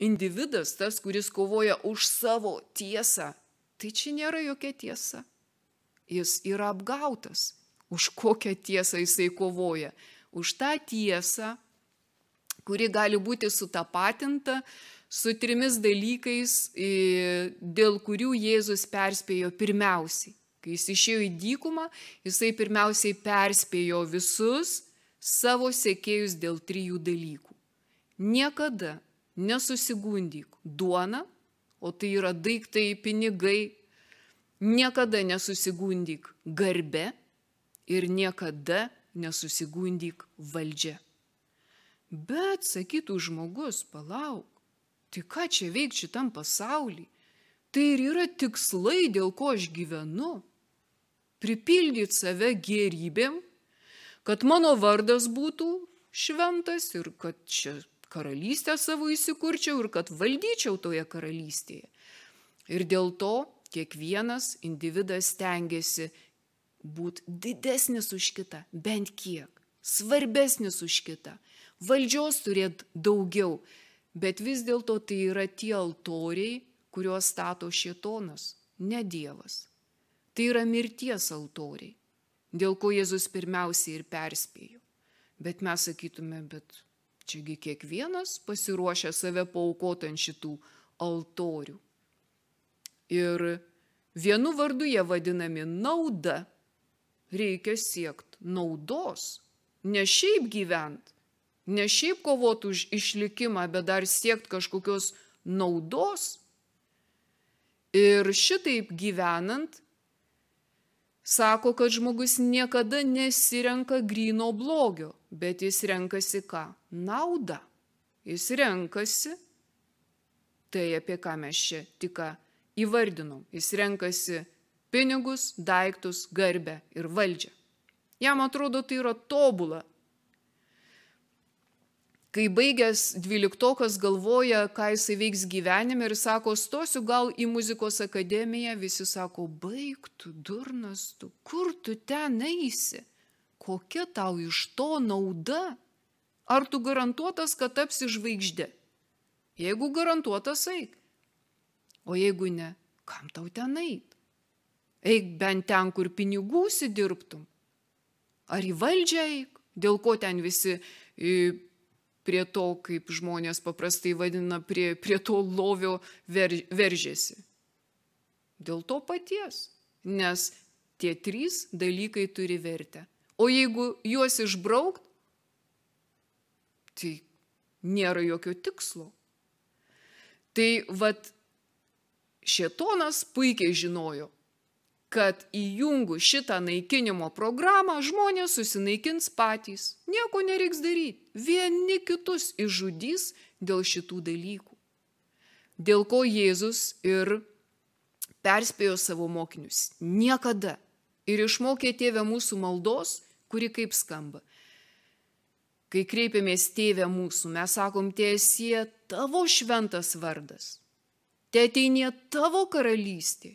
individas, tas, kuris kovoja už savo tiesą, tai čia nėra jokia tiesa. Jis yra apgautas. Už kokią tiesą jisai kovoja? Už tą tiesą, kuri gali būti sutapatinta su trimis dalykais, dėl kurių Jėzus perspėjo pirmiausiai. Kai jis išėjo į dykumą, jisai pirmiausiai perspėjo visus savo sekėjus dėl trijų dalykų. Niekada nesusigundyk duona, o tai yra daiktai, pinigai, niekada nesusigundyk garbe ir niekada nesusigundyk valdžia. Bet, sakytų žmogus, palauk, tai ką čia veikti šitam pasaulyje? Tai ir yra tikslai, dėl ko aš gyvenu. Pripildyti save gerybėm, kad mano vardas būtų šventas ir kad čia karalystę savo įsikurčiau ir kad valdyčiau toje karalystėje. Ir dėl to kiekvienas individas stengiasi būti didesnis už kitą, bent kiek, svarbesnis už kitą, valdžios turėti daugiau, bet vis dėlto tai yra tie altoriai, kuriuos stato šietonas, ne Dievas. Tai yra mirties altoriai, dėl ko Jėzus pirmiausiai ir perspėjo. Bet mes sakytume, bet Čiagi kiekvienas pasiruošia save paukoti ant šitų altorių. Ir vienu vardu jie vadinami nauda. Reikia siekti naudos. Ne šiaip gyvent, ne šiaip kovoti už išlikimą, bet dar siekti kažkokios naudos. Ir šitaip gyvenant, sako, kad žmogus niekada nesirenka grino blogio, bet jis renkasi ką? Naudą. Jis renkasi tai, apie ką mes čia tik įvardinom. Jis renkasi pinigus, daiktus, garbę ir valdžią. Jam atrodo, tai yra tobula, kai baigęs dvyliktokas galvoja, ką jisai veiks gyvenime ir sako, stosiu gal į muzikos akademiją, visi sako, baigtų, durnas tu, kur tu ten eisi, kokia tau iš to nauda, ar tu garantuotas, kad tapsi žvaigždė. Jeigu garantuotas eik, o jeigu ne, kam tau ten eit? Eik bent ten, kur pinigų įsidirbtum. Ar į valdžią eik, dėl ko ten visi prie to, kaip žmonės paprastai vadina, prie, prie to lovio ver, veržėsi. Dėl to paties, nes tie trys dalykai turi vertę. O jeigu juos išbraukt, tai nėra jokio tikslo. Tai vad, šetonas puikiai žinojo, kad įjungus šitą naikinimo programą žmonės susinaikins patys. Nieko nereiks daryti. Vieni kitus išžudys dėl šitų dalykų. Dėl ko Jėzus ir perspėjo savo mokinius. Niekada. Ir išmokė tėvę mūsų maldos, kuri kaip skamba. Kai kreipiamės tėvę mūsų, mes sakom, tiesie tavo šventas vardas. Te ateinė tavo karalystė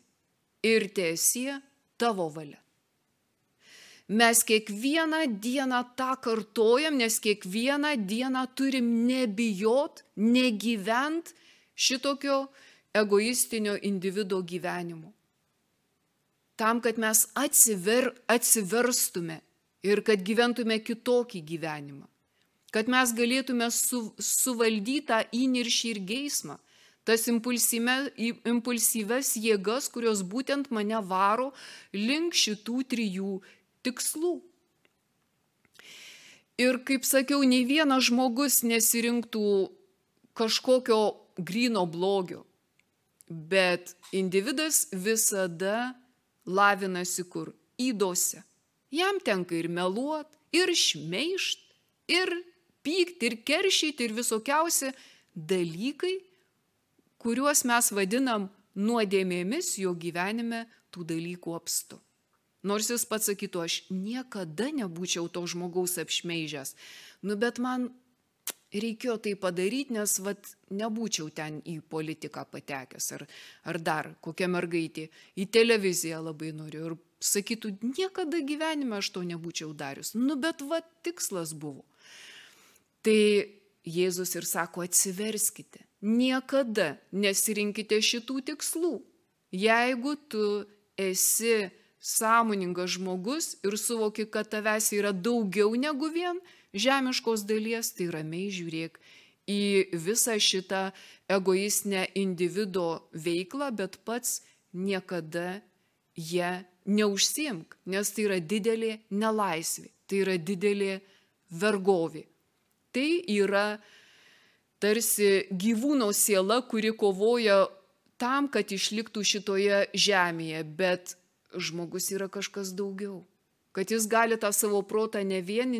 ir tiesie tavo valia. Mes kiekvieną dieną tą kartojam, nes kiekvieną dieną turim nebijot, negyvent šitokio egoistinio individuo gyvenimu. Tam, kad mes atsiver, atsiverstume ir kad gyventume kitokį gyvenimą. Kad mes galėtume su, suvaldyti tą įniršį ir geismą tas impulsyves jėgas, kurios būtent mane varo link šitų trijų tikslų. Ir kaip sakiau, nei vienas žmogus nesirinktų kažkokio grino blogio, bet individas visada lavinasi kur? Įdose. Jam tenka ir meluot, ir šmeišt, ir pykti, ir keršyti, ir visokiausi dalykai, kuriuos mes vadinam nuodėmėmis, jo gyvenime tų dalykų apstu. Nors jis pats sakytų, aš niekada nebūčiau to žmogaus apšmeižęs. Nu, bet man reikėjo tai padaryti, nes vat, nebūčiau ten į politiką patekęs ar, ar dar kokia mergaitė į televiziją labai noriu ir sakytų, niekada gyvenime aš to nebūčiau darius. Nu, bet va tikslas buvo. Tai Jėzus ir sako, atsiverskite niekada nesirinkite šitų tikslų. Jeigu tu esi sąmoningas žmogus ir suvoki, kad tavęs yra daugiau negu vien žemiškos dalies, tai ramiai žiūrėk į visą šitą egoistinę individo veiklą, bet pats niekada ją neužsimk, nes tai yra didelė nelaisvė, tai yra didelė vergovė. Tai yra tarsi gyvūno siela, kuri kovoja tam, kad išliktų šitoje žemėje, bet žmogus yra kažkas daugiau. Kad jis gali tą savo protą ne vien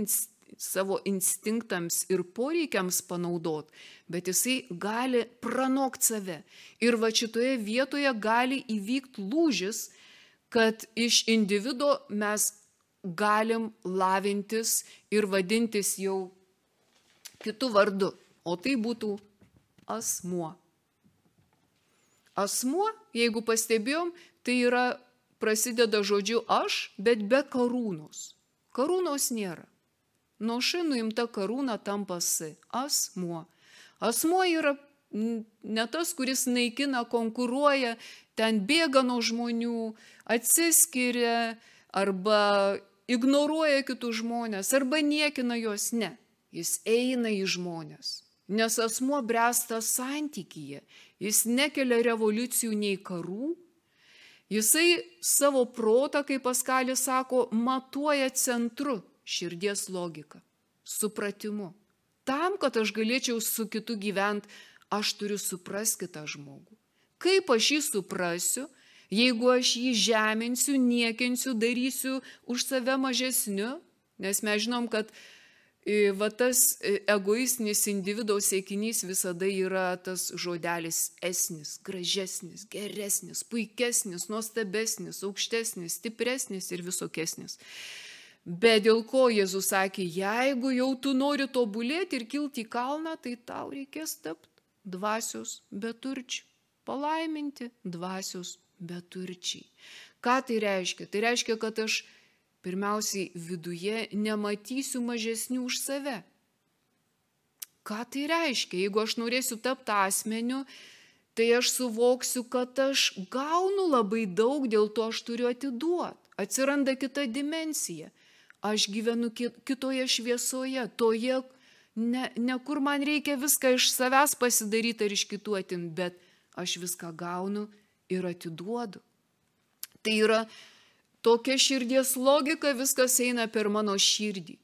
savo instinktams ir poreikiams panaudot, bet jisai gali pranokti save. Ir va šitoje vietoje gali įvykti lūžis, kad iš individo mes galim lavintis ir vadintis jau kitų vardu o tai būtų asmuo. Asmuo, jeigu pastebėjom, tai yra prasideda žodžiu aš, bet be karūnos. Karūnos nėra. Nuo ši nuimta karūna tampa si. Asmuo. Asmuo yra ne tas, kuris naikina, konkuruoja, ten bėga nuo žmonių, atsiskiria arba ignoruoja kitus žmonės arba niekina juos. Ne. Jis eina į žmonės nes asmuo bręsta santykyje, jis nekelia revoliucijų nei karų, jisai savo protą, kaip Paskalis sako, matuoja centru širdies logiką, supratimu. Tam, kad aš galėčiau su kitu gyventi, aš turiu suprasti kitą žmogų. Kaip aš jį suprasiu, jeigu aš jį žeminsiu, niekinsiu, darysiu už save mažesniu, nes mes žinom, kad Va tas e, egoistinis individo siekinys visada yra tas žodelis esnis, gražesnis, geresnis, puikesnis, nuostabesnis, aukštesnis, stipresnis ir visokesnis. Bet dėl ko Jėzus sakė, jeigu jau tu nori tobulėti ir kilti į kalną, tai tau reikės tapti dvasios beturčių, palaiminti dvasios beturčiai. Ką tai reiškia? Tai reiškia, kad aš pirmiausiai viduje nematysiu mažesnių už save. Ką tai reiškia? Jeigu aš norėsiu tapti asmeniu, tai aš suvoksiu, kad aš gaunu labai daug, dėl to aš turiu atiduoti. Atsiranda kita dimensija. Aš gyvenu kitoje šviesoje, toje, ne, ne kur man reikia viską iš savęs pasidaryti ar iš kitų atimti, bet aš viską gaunu ir atiduodu. Tai yra tokia širdies logika, viskas eina per mano širdį.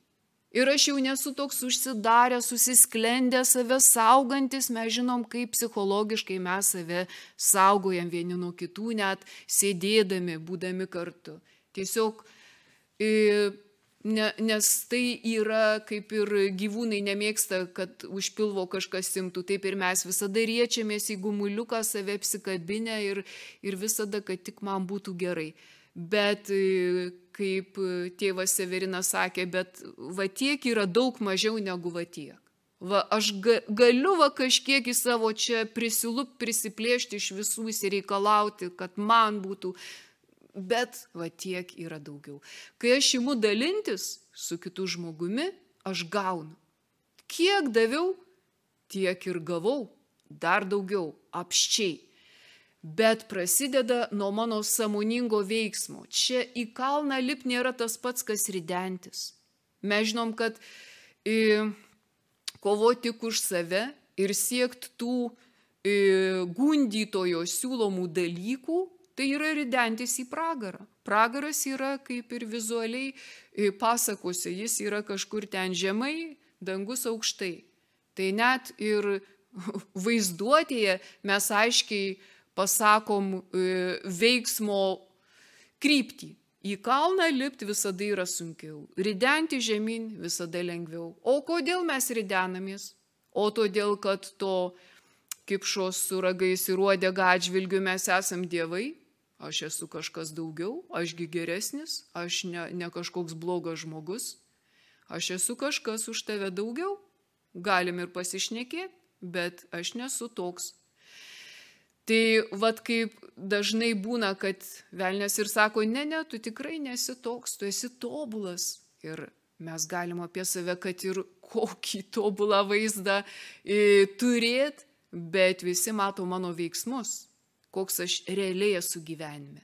Ir aš jau nesu toks užsidaręs, susisklendęs, save saugantis, mes žinom, kaip psichologiškai mes save saugojam vieni nuo kitų, net sėdėdami, būdami kartu. Tiesiog, ne, nes tai yra, kaip ir gyvūnai nemėgsta, kad už pilvo kažkas simtų, taip ir mes visada riečiamės į gumuliuką save apsikabinę ir, ir visada, kad tik man būtų gerai bet e, kaip e, tėvas Severinas sakė, bet va tiek yra daug mažiau negu va tiek. Va, aš ga, galiu va kažkiek į savo čia prisilup, prisiplėšti iš visų, įsireikalauti, kad man būtų, bet va tiek yra daugiau. Kai aš imu dalintis su kitu žmogumi, aš gaunu. Kiek daviau, tiek ir gavau, dar daugiau, apščiai bet prasideda nuo mano samoningo veiksmo. Čia į kalną lip nėra tas pats, kas ridentis. Mes žinom, kad i, kovoti tik už save ir siekti tų i, gundytojo siūlomų dalykų, tai yra ridentis į pragarą. Pragaras yra kaip ir vizualiai pasakose, jis yra kažkur ten žemai, dangus aukštai. Tai net ir vaizduotėje mes aiškiai pasakom e, veiksmo kryptį. Į kalną lipti visada yra sunkiau, ridenti žemyn visada lengviau. O kodėl mes ridenamės? O todėl, kad to kipšos su ragais ir uodega atžvilgiu mes esam dievai, aš esu kažkas daugiau, ašgi geresnis, aš ne, ne kažkoks blogas žmogus, aš esu kažkas už tave daugiau, galim ir pasišnekėti, bet aš nesu toks Tai vad kaip dažnai būna, kad velnės ir sako, ne, ne, tu tikrai nesi toks, tu esi tobulas. Ir mes galim apie save, kad ir kokį tobulą vaizdą e, turėt, bet visi mato mano veiksmus, koks aš realiai esu gyvenime.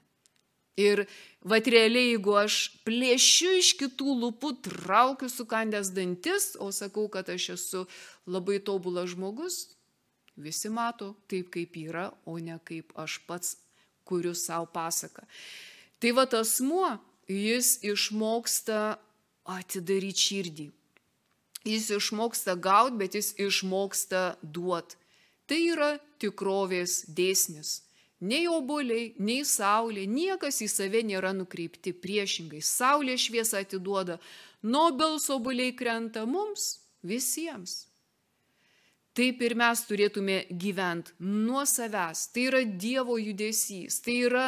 Ir vat realiai, jeigu aš plėšiu iš kitų lūpų, traukiu sukandęs dantis, o sakau, kad aš esu labai tobulas žmogus, visi mato taip, kaip yra, o ne kaip aš pats kuriu savo pasaką. Tai va tas muo, jis išmoksta atidaryti širdį. Jis išmoksta gauti, bet jis išmoksta duot. Tai yra tikrovės dėsnis. Nei oboliai, nei saulė, niekas į save nėra nukreipti priešingai. Saulė šviesą atiduoda, Nobels oboliai krenta mums visiems. Taip ir mes turėtume gyventi nuo savęs. Tai yra Dievo judesys. Tai yra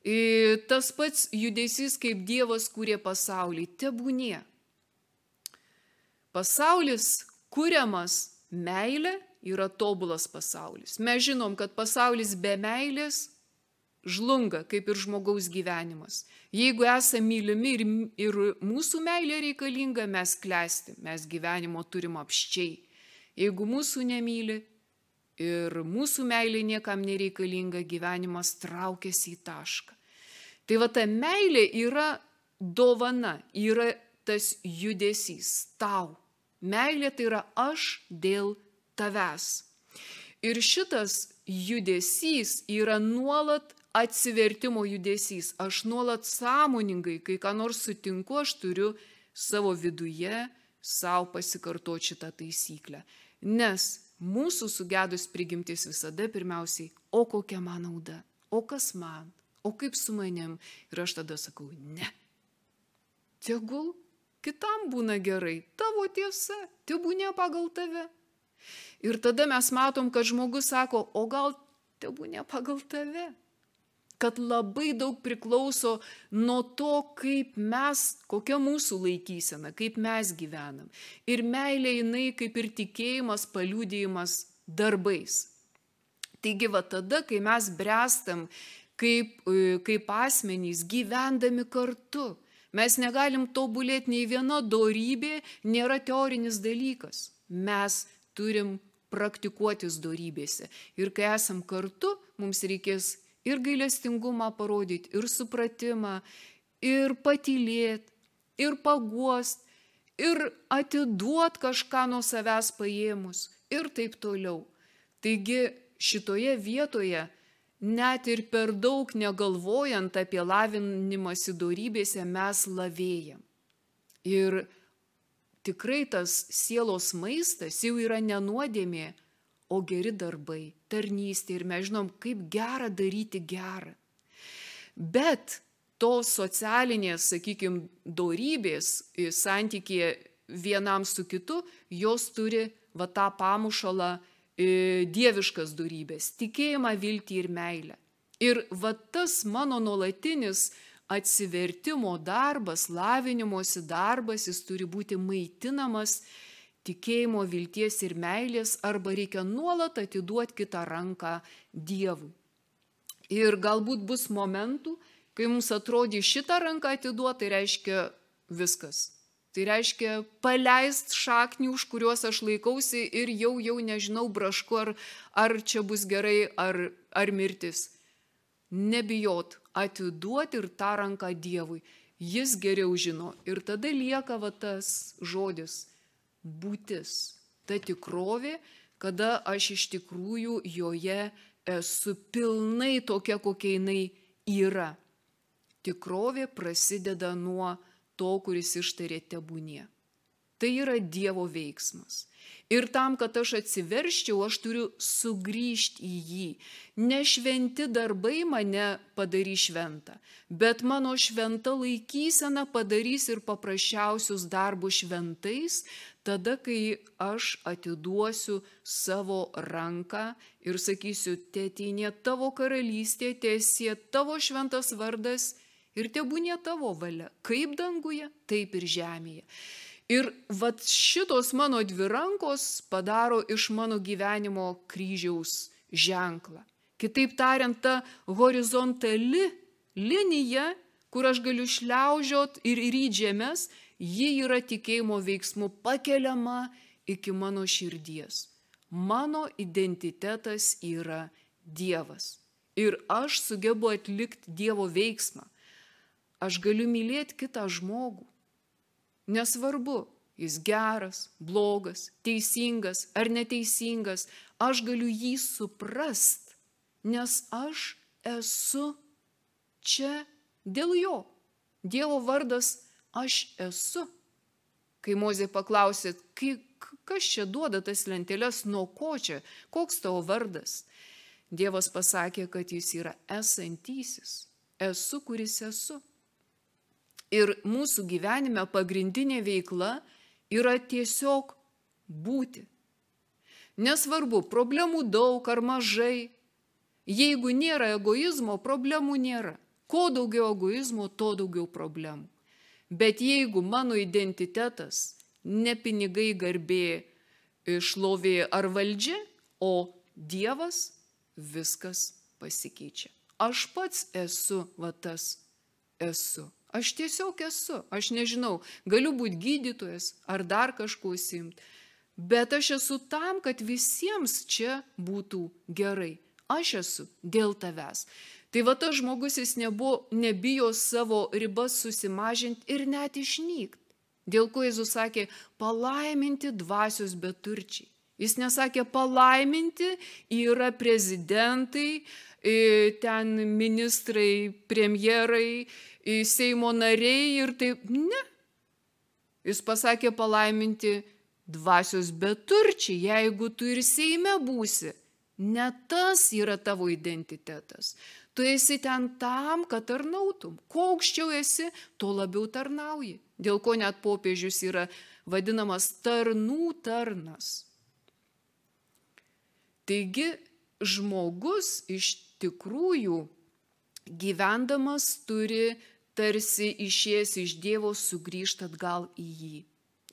e, tas pats judesys, kaip Dievas kūrė pasaulį. Tebūnie. Pasaulis kuriamas meilė yra tobulas pasaulis. Mes žinom, kad pasaulis be meilės žlunga, kaip ir žmogaus gyvenimas. Jeigu esame mylimi ir, ir mūsų meilė reikalinga, mes klesti, mes gyvenimo turim apščiai. Jeigu mūsų nemyli ir mūsų meilė niekam nereikalinga, gyvenimas traukiasi į tašką. Tai va ta meilė yra dovana, yra tas judesys tau. Meilė tai yra aš dėl tavęs. Ir šitas judesys yra nuolat atsivertimo judesys. Aš nuolat sąmoningai, kai ką nors sutinku, aš turiu savo viduje savo pasikartoti šitą taisyklę. Nes mūsų sugedus prigimtis visada pirmiausiai, o kokia man nauda, o kas man, o kaip su manim. Ir aš tada sakau, ne. Tegul kitam būna gerai, tavo tiesa, tebūnė pagal tave. Ir tada mes matom, kad žmogus sako, o gal tebūnė pagal tave. Kad labai daug priklauso nuo to, kaip mes, kokia mūsų laikysena, kaip mes gyvenam. Ir meilė jinai kaip ir tikėjimas, paliūdėjimas darbais. Taigi va tada, kai mes brestam kaip, e, kaip asmenys, gyvendami kartu, mes negalim tobulėti nei viena dorybė, nėra teorinis dalykas. Mes turim praktikuotis darybėse. Ir kai esam kartu, mums reikės ir gailestingumą parodyti, ir supratimą, ir patylėti, ir paguost, ir atiduot kažką nuo savęs paėmus ir taip toliau. Taigi šitoje vietoje net ir per daug negalvojant apie lavinimąsi darybėse mes lavėjam. Ir tikrai tas sielos maistas jau yra nenuodėmė, o geri darbai, tarnystė ir mes žinom, kaip gera daryti gerą. Bet tos socialinės, sakykime, dorybės santykėje vienam su kitu, jos turi va tą pamušalą dieviškas dorybės - tikėjimą, viltį ir meilę. Ir va tas mano nuolatinis atsivertimo darbas, lavinimosi darbas, jis turi būti maitinamas tikėjimo, vilties ir meilės, arba reikia nuolat atiduoti kitą ranką Dievui. Ir galbūt bus momentų, kai mums atrodys šitą ranką atiduoti, tai reiškia viskas. Tai reiškia paleist šaknių, už kuriuos aš laikausi ir jau jau nežinau brašku, ar, ar čia bus gerai, ar, ar mirtis. Nebijot, atiduoti ir tą ranką Dievui. Jis geriau žino. Ir tada lieka va tas žodis - būtis. Ta tikrovė, kada aš iš tikrųjų joje esu pilnai tokia, kokia jinai yra. Tikrovė prasideda nuo to, kuris ištarė tebūnie. Tai yra Dievo veiksmas. Ir tam, kad aš atsiverščiau, aš turiu sugrįžti į jį. Ne šventi darbai mane padarys šventą, bet mano šventa laikysena padarys ir paprasčiausius darbus šventais, tada, kai aš atiduosiu savo ranką ir sakysiu, tėtinė tavo karalystė, tiesie tavo šventas vardas ir tebūnė tavo valia, kaip danguje, taip ir žemėje. Ir vat šitos mano dvi rankos padaro iš mano gyvenimo kryžiaus ženklą. Kitaip tariant, ta horizontali linija, kur aš galiu šliaužiot ir rydžėmės, ji yra tikėjimo veiksmu pakeliama iki mano širdies. mano identitetas yra Dievas. Ir aš sugebu atlikti Dievo veiksmą. Aš galiu mylėti kitą žmogų. Nesvarbu, jis geras, blogas, teisingas ar neteisingas, aš galiu jį suprast, nes aš esu čia dėl jo. Dievo vardas aš esu. Kai Mozė paklausė, kas čia duoda tas lentelės, nuo ko čia, koks tavo vardas, Dievas pasakė, kad jis yra esantysis. Esu, kuris esu. Ir mūsų gyvenime pagrindinė veikla yra tiesiog būti. Nesvarbu, problemų daug ar mažai. Jeigu nėra egoizmo, problemų nėra. Kuo daugiau egoizmo, tuo daugiau problemų. Bet jeigu mano identitetas ne pinigai garbė, šlovė ar valdžia, o Dievas, viskas pasikeičia. Aš pats esu, va tas esu. Aš tiesiog esu. Aš nežinau, galiu būti gydytojas ar dar kažkuo simti. Bet aš esu tam, kad visiems čia būtų gerai. Aš esu dėl tavęs. Tai va tas žmogus jis nebuvo, nebijo savo ribas susimažinti ir net išnykti. Dėl ko Jėzus sakė, palaiminti dvasios beturčiai. Jis nesakė palaiminti, yra prezidentai, ten ministrai, premjerai, Seimo nariai ir taip. Ne. Jis pasakė palaiminti dvasios beturčiai, jeigu tu ir Seime būsi. Ne tas yra tavo identitetas. Tu esi ten tam, kad tarnautum. Kuo aukščiau esi, tuo labiau tarnauji. Dėl ko net popiežius yra vadinamas tarnų tarnas. Taigi žmogus iš tikrųjų gyvendamas turi tarsi išėjęs iš Dievo sugrįžti atgal į jį.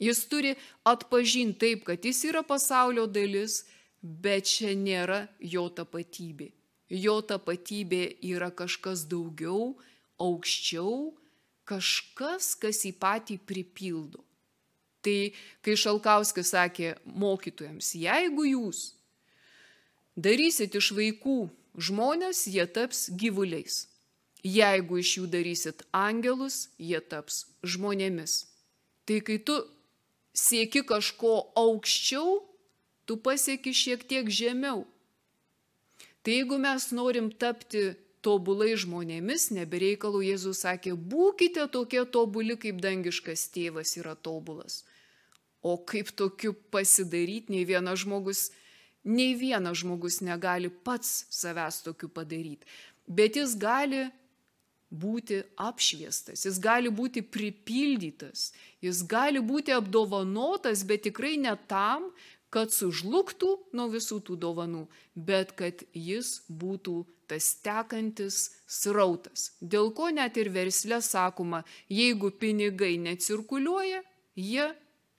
Jis turi atpažinti taip, kad jis yra pasaulio dalis, bet čia nėra jo tapatybė. Jo tapatybė yra kažkas daugiau, aukščiau, kažkas, kas į patį pripildo. Tai kai Šalkauskas sakė mokytojams, jeigu jūs darysit iš vaikų žmonės, jie taps gyvuliais. Jeigu iš jų darysit angelus, jie taps žmonėmis. Tai kai tu sieki kažko aukščiau, tu pasieki šiek tiek žemiau. Tai jeigu mes norim tapti tobulai žmonėmis, nebereikalų Jėzus sakė, būkite tokie tobuli, kaip dangiškas tėvas yra tobulas. O kaip tokiu pasidaryti, nei vienas žmogus Nei vienas žmogus negali pats savęs tokiu padaryti, bet jis gali būti apšviestas, jis gali būti pripildytas, jis gali būti apdovanotas, bet tikrai ne tam, kad sužlugtų nuo visų tų dovanų, bet kad jis būtų tas tekantis srautas. Dėl ko net ir verslė sakoma, jeigu pinigai necirkuliuoja, jie,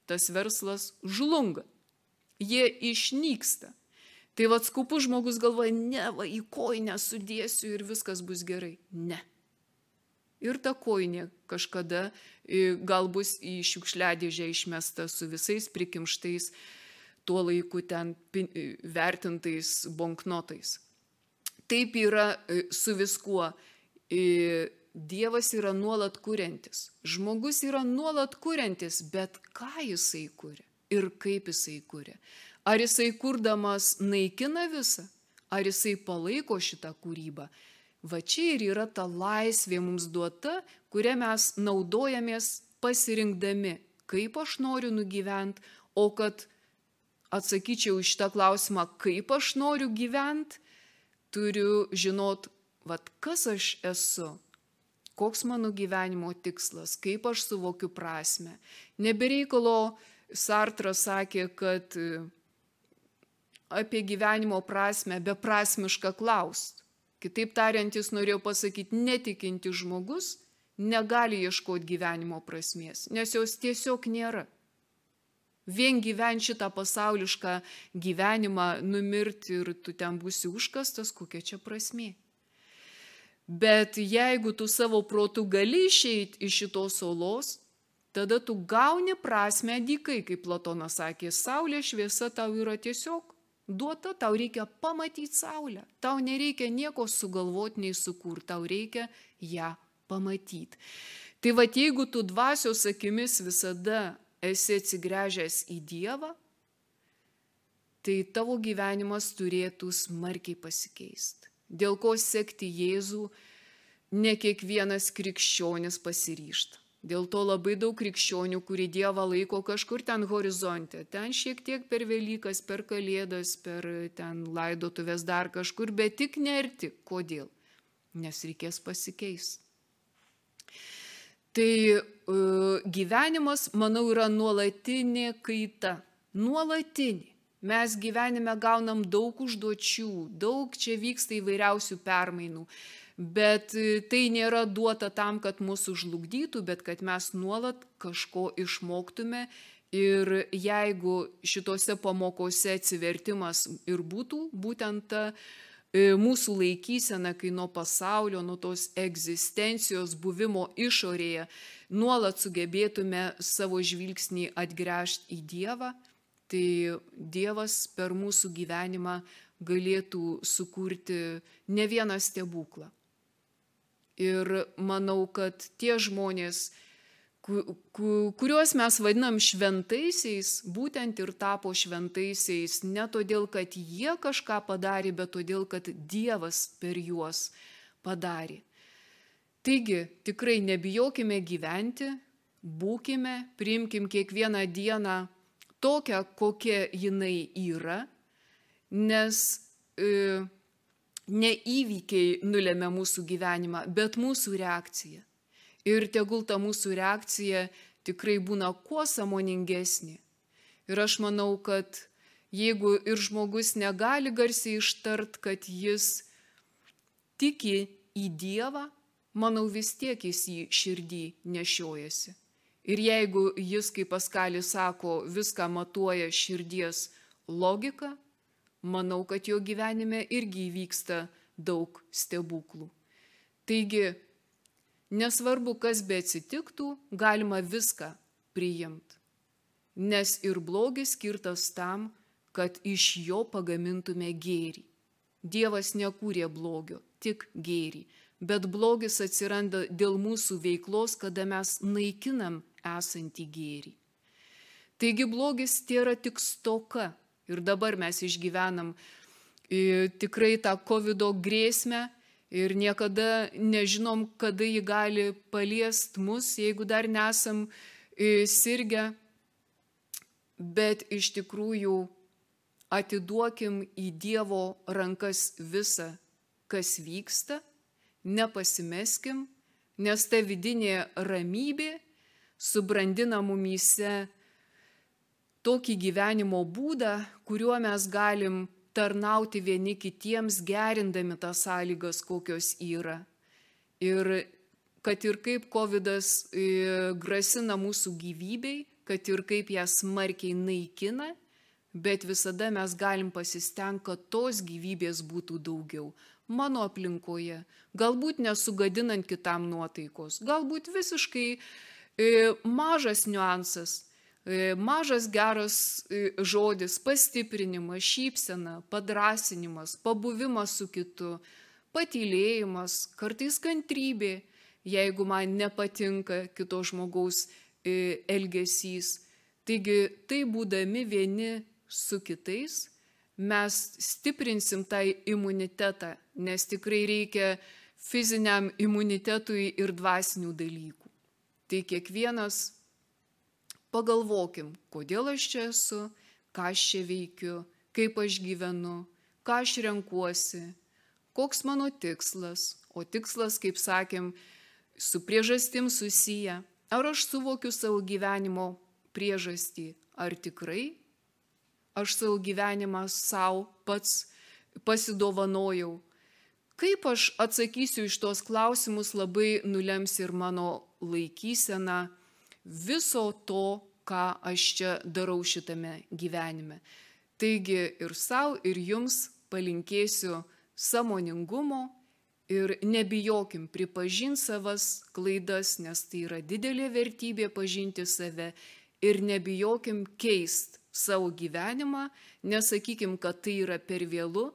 tas verslas žlunga jie išnyksta. Tai vad skupus žmogus galvoja, ne, va į koinę sudėsiu ir viskas bus gerai. Ne. Ir ta koinė kažkada gal bus į šiukšliadėžę išmesta su visais prikimštais tuo laiku ten vertintais banknotais. Taip yra su viskuo. Dievas yra nuolat kuriantis. Žmogus yra nuolat kuriantis, bet ką jisai kuria? Ir kaip jisai kuria. Ar jisai kurdamas naikina visą, ar jisai palaiko šitą kūrybą. Va čia ir yra ta laisvė mums duota, kurią mes naudojamės pasirinkdami, kaip aš noriu nugyventi, o kad atsakyčiau iš tą klausimą, kaip aš noriu gyventi, turiu žinot, vad kas aš esu, koks mano gyvenimo tikslas, kaip aš suvokiu prasme. Nebereikalo Sartras sakė, kad e, apie gyvenimo prasme beprasmišką klaust. Kitaip tariant, jis norėjo pasakyti, netikinti žmogus negali ieškoti gyvenimo prasmės, nes jos tiesiog nėra. Vien gyventi šitą pasaulišką gyvenimą, numirti ir tu ten būsi užkastas, kokia čia prasmė. Bet jeigu tu savo protų gali išeiti iš šitos olos, tada tu gauni prasme dykai, kaip Platonas sakė, saulė šviesa tau yra tiesiog duota, tau reikia pamatyti Saulę. Tau nereikia nieko sugalvoti nei sukurti, tau reikia ją pamatyti. Tai va jeigu tu dvasios akimis visada esi atsigręžęs į Dievą, tai tavo gyvenimas turėtų smarkiai pasikeisti. Dėl ko sekti Jėzų ne kiekvienas krikščionis pasiryšta. Dėl to labai daug krikščionių, kurie Dievą laiko kažkur ten horizonte, ten šiek tiek per Velykas, per Kalėdas, per ten laidotuvės dar kažkur, bet tik nerti. Kodėl? Nes reikės pasikeisti. Tai uh, gyvenimas, manau, yra nuolatinė kaita. Nuolatinė. Mes gyvenime gaunam daug užduočių, daug čia vyksta įvairiausių permainų. Bet e, tai nėra duota tam, kad mūsų žlugdytų, bet kad mes nuolat kažko išmoktume. Ir jeigu šitose pamokose atsivertimas ir būtų būtent ta e, mūsų laikysena, kai nuo pasaulio, nuo tos egzistencijos buvimo išorėje nuolat sugebėtume savo žvilgsnį atgręžti į Dievą, tai Dievas per mūsų gyvenimą galėtų sukurti ne vieną stebuklą. Ir manau, kad tie žmonės, kuriuos mes vadinam šventaisiais, būtent ir tapo šventaisiais ne todėl, kad jie kažką padarė, bet todėl, kad Dievas per juos padarė. Taigi, tikrai nebijokime gyventi, būkime, priimkim kiekvieną dieną tokią, kokia jinai yra, nes e, ne įvykiai nulėmė mūsų gyvenimą, bet mūsų reakcija. Ir tegul ta mūsų reakcija tikrai būna kuo samoningesnė. Ir aš manau, kad jeigu ir žmogus negali garsiai ištart, kad jis tiki į Dievą, manau vis tiek jis jį širdį nešiojasi. Ir jeigu jis, kaip Paskalis sako, viską matuoja širdies logika, manau, kad jo gyvenime irgi įvyksta daug stebuklų. Taigi, nesvarbu, kas be atsitiktų, galima viską priimti. Nes ir blogis skirtas tam, kad iš jo pagamintume gėrį. Dievas nekūrė blogio, tik gėrį. Bet blogis atsiranda dėl mūsų veiklos, kada mes naikinam esantį gėrį. Taigi blogis tai yra tik stoka Ir dabar mes išgyvenam tikrai tą COVID grėsmę ir niekada nežinom, kada ji gali paliest mus, jeigu dar nesam sirgę. Bet iš tikrųjų atiduokim į Dievo rankas visą, kas vyksta, nepasimeskim, nes ta vidinė ramybė subrandina mumyse tokį gyvenimo būdą, kuriuo mes galim tarnauti vieni kitiems, gerindami tas sąlygas, kokios yra. Ir kad ir kaip COVID e, grasina mūsų gyvybei, kad ir kaip ją smarkiai naikina, bet visada mes galim pasistengti, kad tos gyvybės būtų daugiau. Mano aplinkoje, galbūt nesugadinant kitam nuotaikos, galbūt visiškai e, mažas niuansas, mažas geras žodis, pastiprinimas, šypsena, padrasinimas, pabuvimas su kitu, patylėjimas, kartais kantrybė, jeigu man nepatinka kito žmogaus elgesys. Taigi tai būdami vieni su kitais, mes stiprinsim tą imunitetą, nes tikrai reikia fiziniam imunitetui ir dvasinių dalykų. Tai kiekvienas pagalvokim, kodėl aš čia esu, ką aš čia veikiu, kaip aš gyvenu, ką aš renkuosi, koks mano tikslas, o tikslas, kaip sakėm, su priežastim susiję. Ar aš suvokiu savo gyvenimo priežastį, ar tikrai aš savo gyvenimą savo pats pasidovanojau. Kaip aš atsakysiu iš tos klausimus labai nulems ir mano laikysena, viso to, ką aš čia darau šitame gyvenime. Taigi ir savo, ir jums palinkėsiu samoningumo ir nebijokim pripažinti savas klaidas, nes tai yra didelė vertybė pažinti save ir nebijokim keist savo gyvenimą, nesakykim, kad tai yra per vėlu,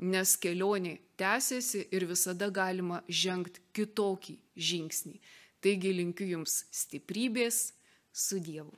nes kelionė tęsiasi ir visada galima žengti kitokį žingsnį. Taigi linkiu Jums stiprybės su Dievu.